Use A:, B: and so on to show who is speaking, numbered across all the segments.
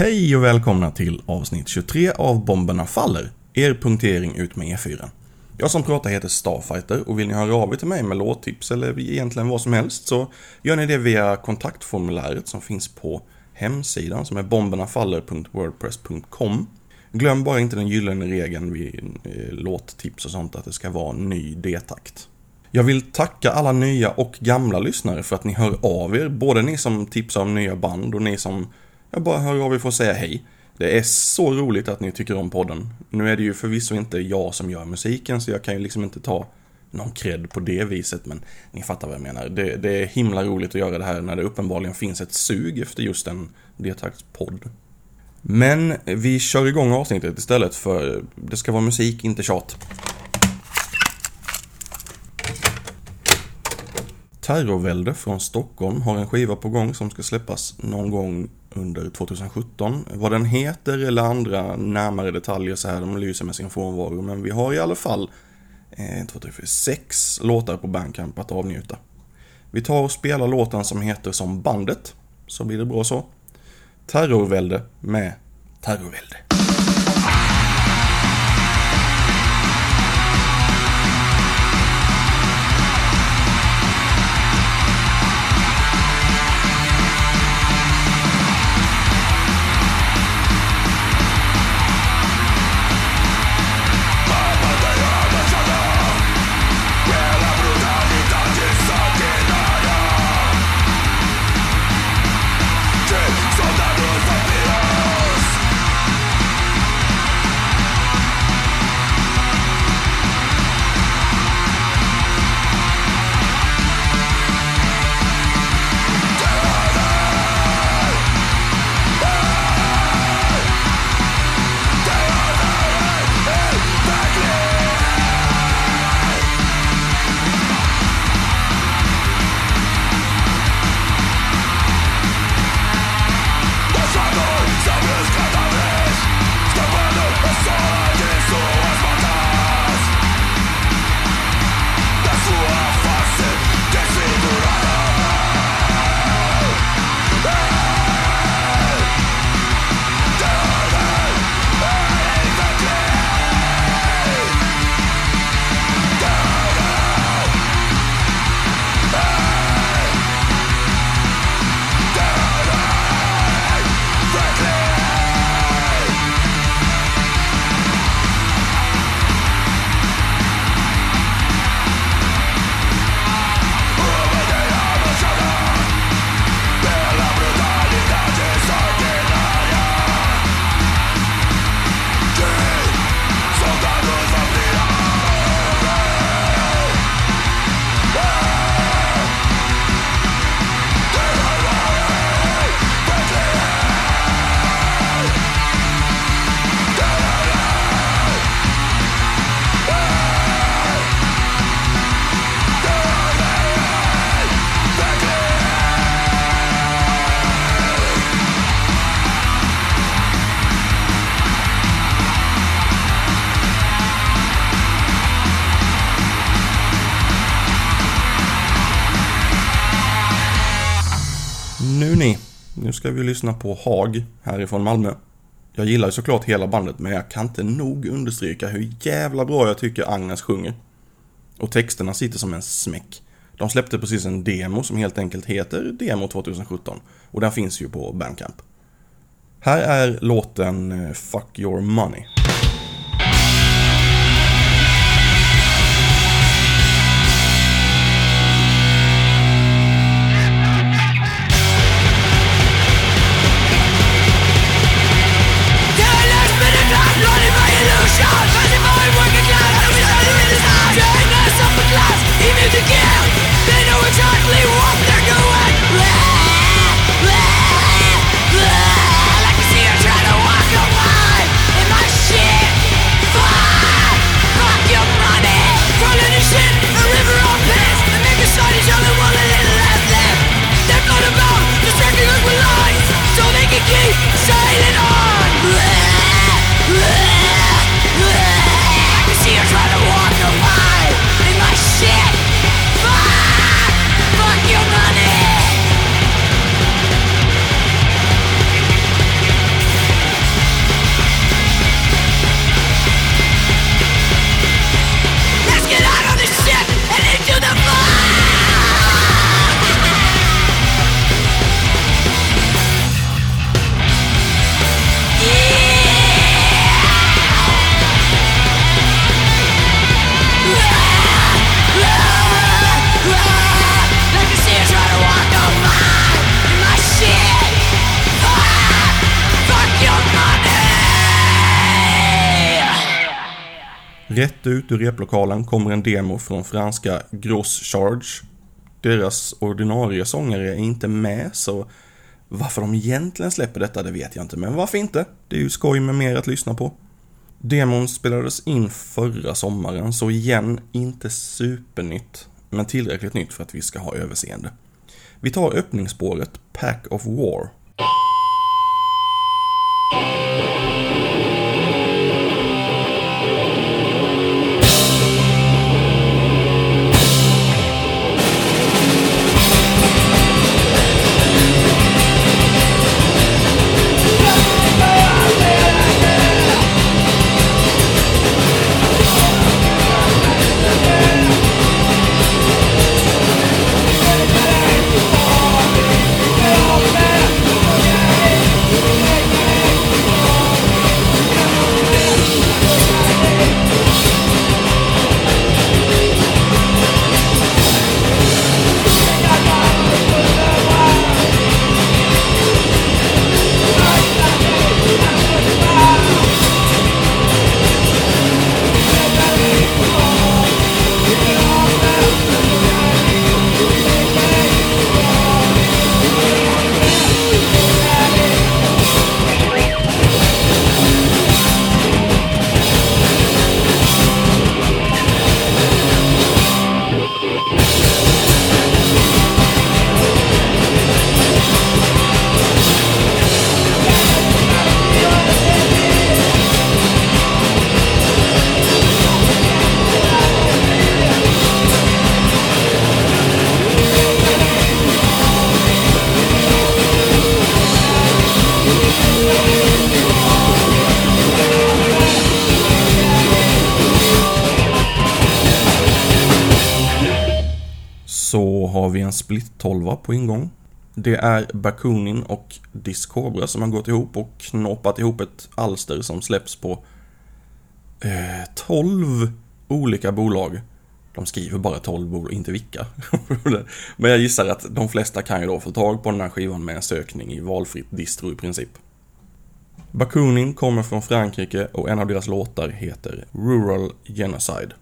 A: Hej och välkomna till avsnitt 23 av Bomberna Faller, er punktering ut med E4. Jag som pratar heter Starfighter och vill ni höra av er till mig med låttips eller egentligen vad som helst så gör ni det via kontaktformuläret som finns på hemsidan som är bombernafaller.wordpress.com. Glöm bara inte den gyllene regeln vid eh, låttips och sånt att det ska vara ny D-takt. Jag vill tacka alla nya och gamla lyssnare för att ni hör av er, både ni som tipsar om nya band och ni som jag bara hör av er för att säga hej. Det är så roligt att ni tycker om podden. Nu är det ju förvisso inte jag som gör musiken så jag kan ju liksom inte ta någon cred på det viset men ni fattar vad jag menar. Det, det är himla roligt att göra det här när det uppenbarligen finns ett sug efter just en D-taktspodd. Men vi kör igång avsnittet istället för det ska vara musik, inte tjat. Terrorvälde från Stockholm har en skiva på gång som ska släppas någon gång under 2017. Vad den heter eller andra närmare detaljer så här, de lyser med sin frånvaro. Men vi har i alla fall eh, 2, 3, 4, 6 låtar på Bandcamp att avnjuta. Vi tar och spelar låten som heter som bandet, så blir det bra så. Terrorvälde med Terrorvälde. Nu ska vi lyssna på Hag härifrån Malmö. Jag gillar ju såklart hela bandet men jag kan inte nog understryka hur jävla bra jag tycker Agnes sjunger. Och texterna sitter som en smäck. De släppte precis en demo som helt enkelt heter Demo 2017 och den finns ju på Bandcamp. Här är låten eh, Fuck Your Money. Rätt ut ur replokalen kommer en demo från franska Gross Charge. Deras ordinarie sångare är inte med, så varför de egentligen släpper detta, det vet jag inte, men varför inte? Det är ju skoj med mer att lyssna på. Demon spelades in förra sommaren, så igen, inte supernytt, men tillräckligt nytt för att vi ska ha överseende. Vi tar öppningsspåret Pack of War. Vi en split-tolva på ingång. Det är Bakunin och Discobra som har gått ihop och knåpat ihop ett alster som släpps på eh, 12 olika bolag. De skriver bara 12 bolag, inte vilka. Men jag gissar att de flesta kan ju då få tag på den här skivan med en sökning i valfritt distro i princip. Bakunin kommer från Frankrike och en av deras låtar heter Rural Genocide.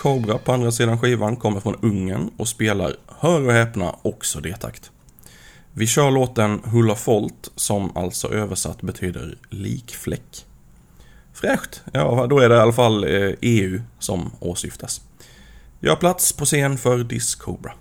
A: Cobra på andra sidan skivan kommer från Ungern och spelar, hör och häpna, också D-takt. Vi kör låten Hulla Folt som alltså översatt betyder likfläck. Fräscht! Ja, då är det i alla fall eh, EU som åsyftas. Gör plats på scen för Discobra.
B: Cobra.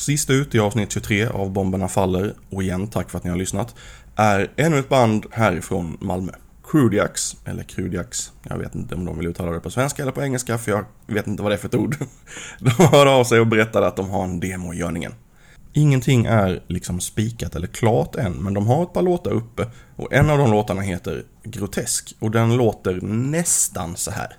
A: Sist ut i avsnitt 23 av Bomberna Faller, och igen tack för att ni har lyssnat, är ännu ett band härifrån Malmö. Crudiacs, eller Crudiacs, jag vet inte om de vill uttala det på svenska eller på engelska för jag vet inte vad det är för ett ord. De hörde av sig och berättade att de har en demo i görningen. Ingenting är liksom spikat eller klart än, men de har ett par låtar uppe och en av de låtarna heter Grotesk och den låter nästan så här.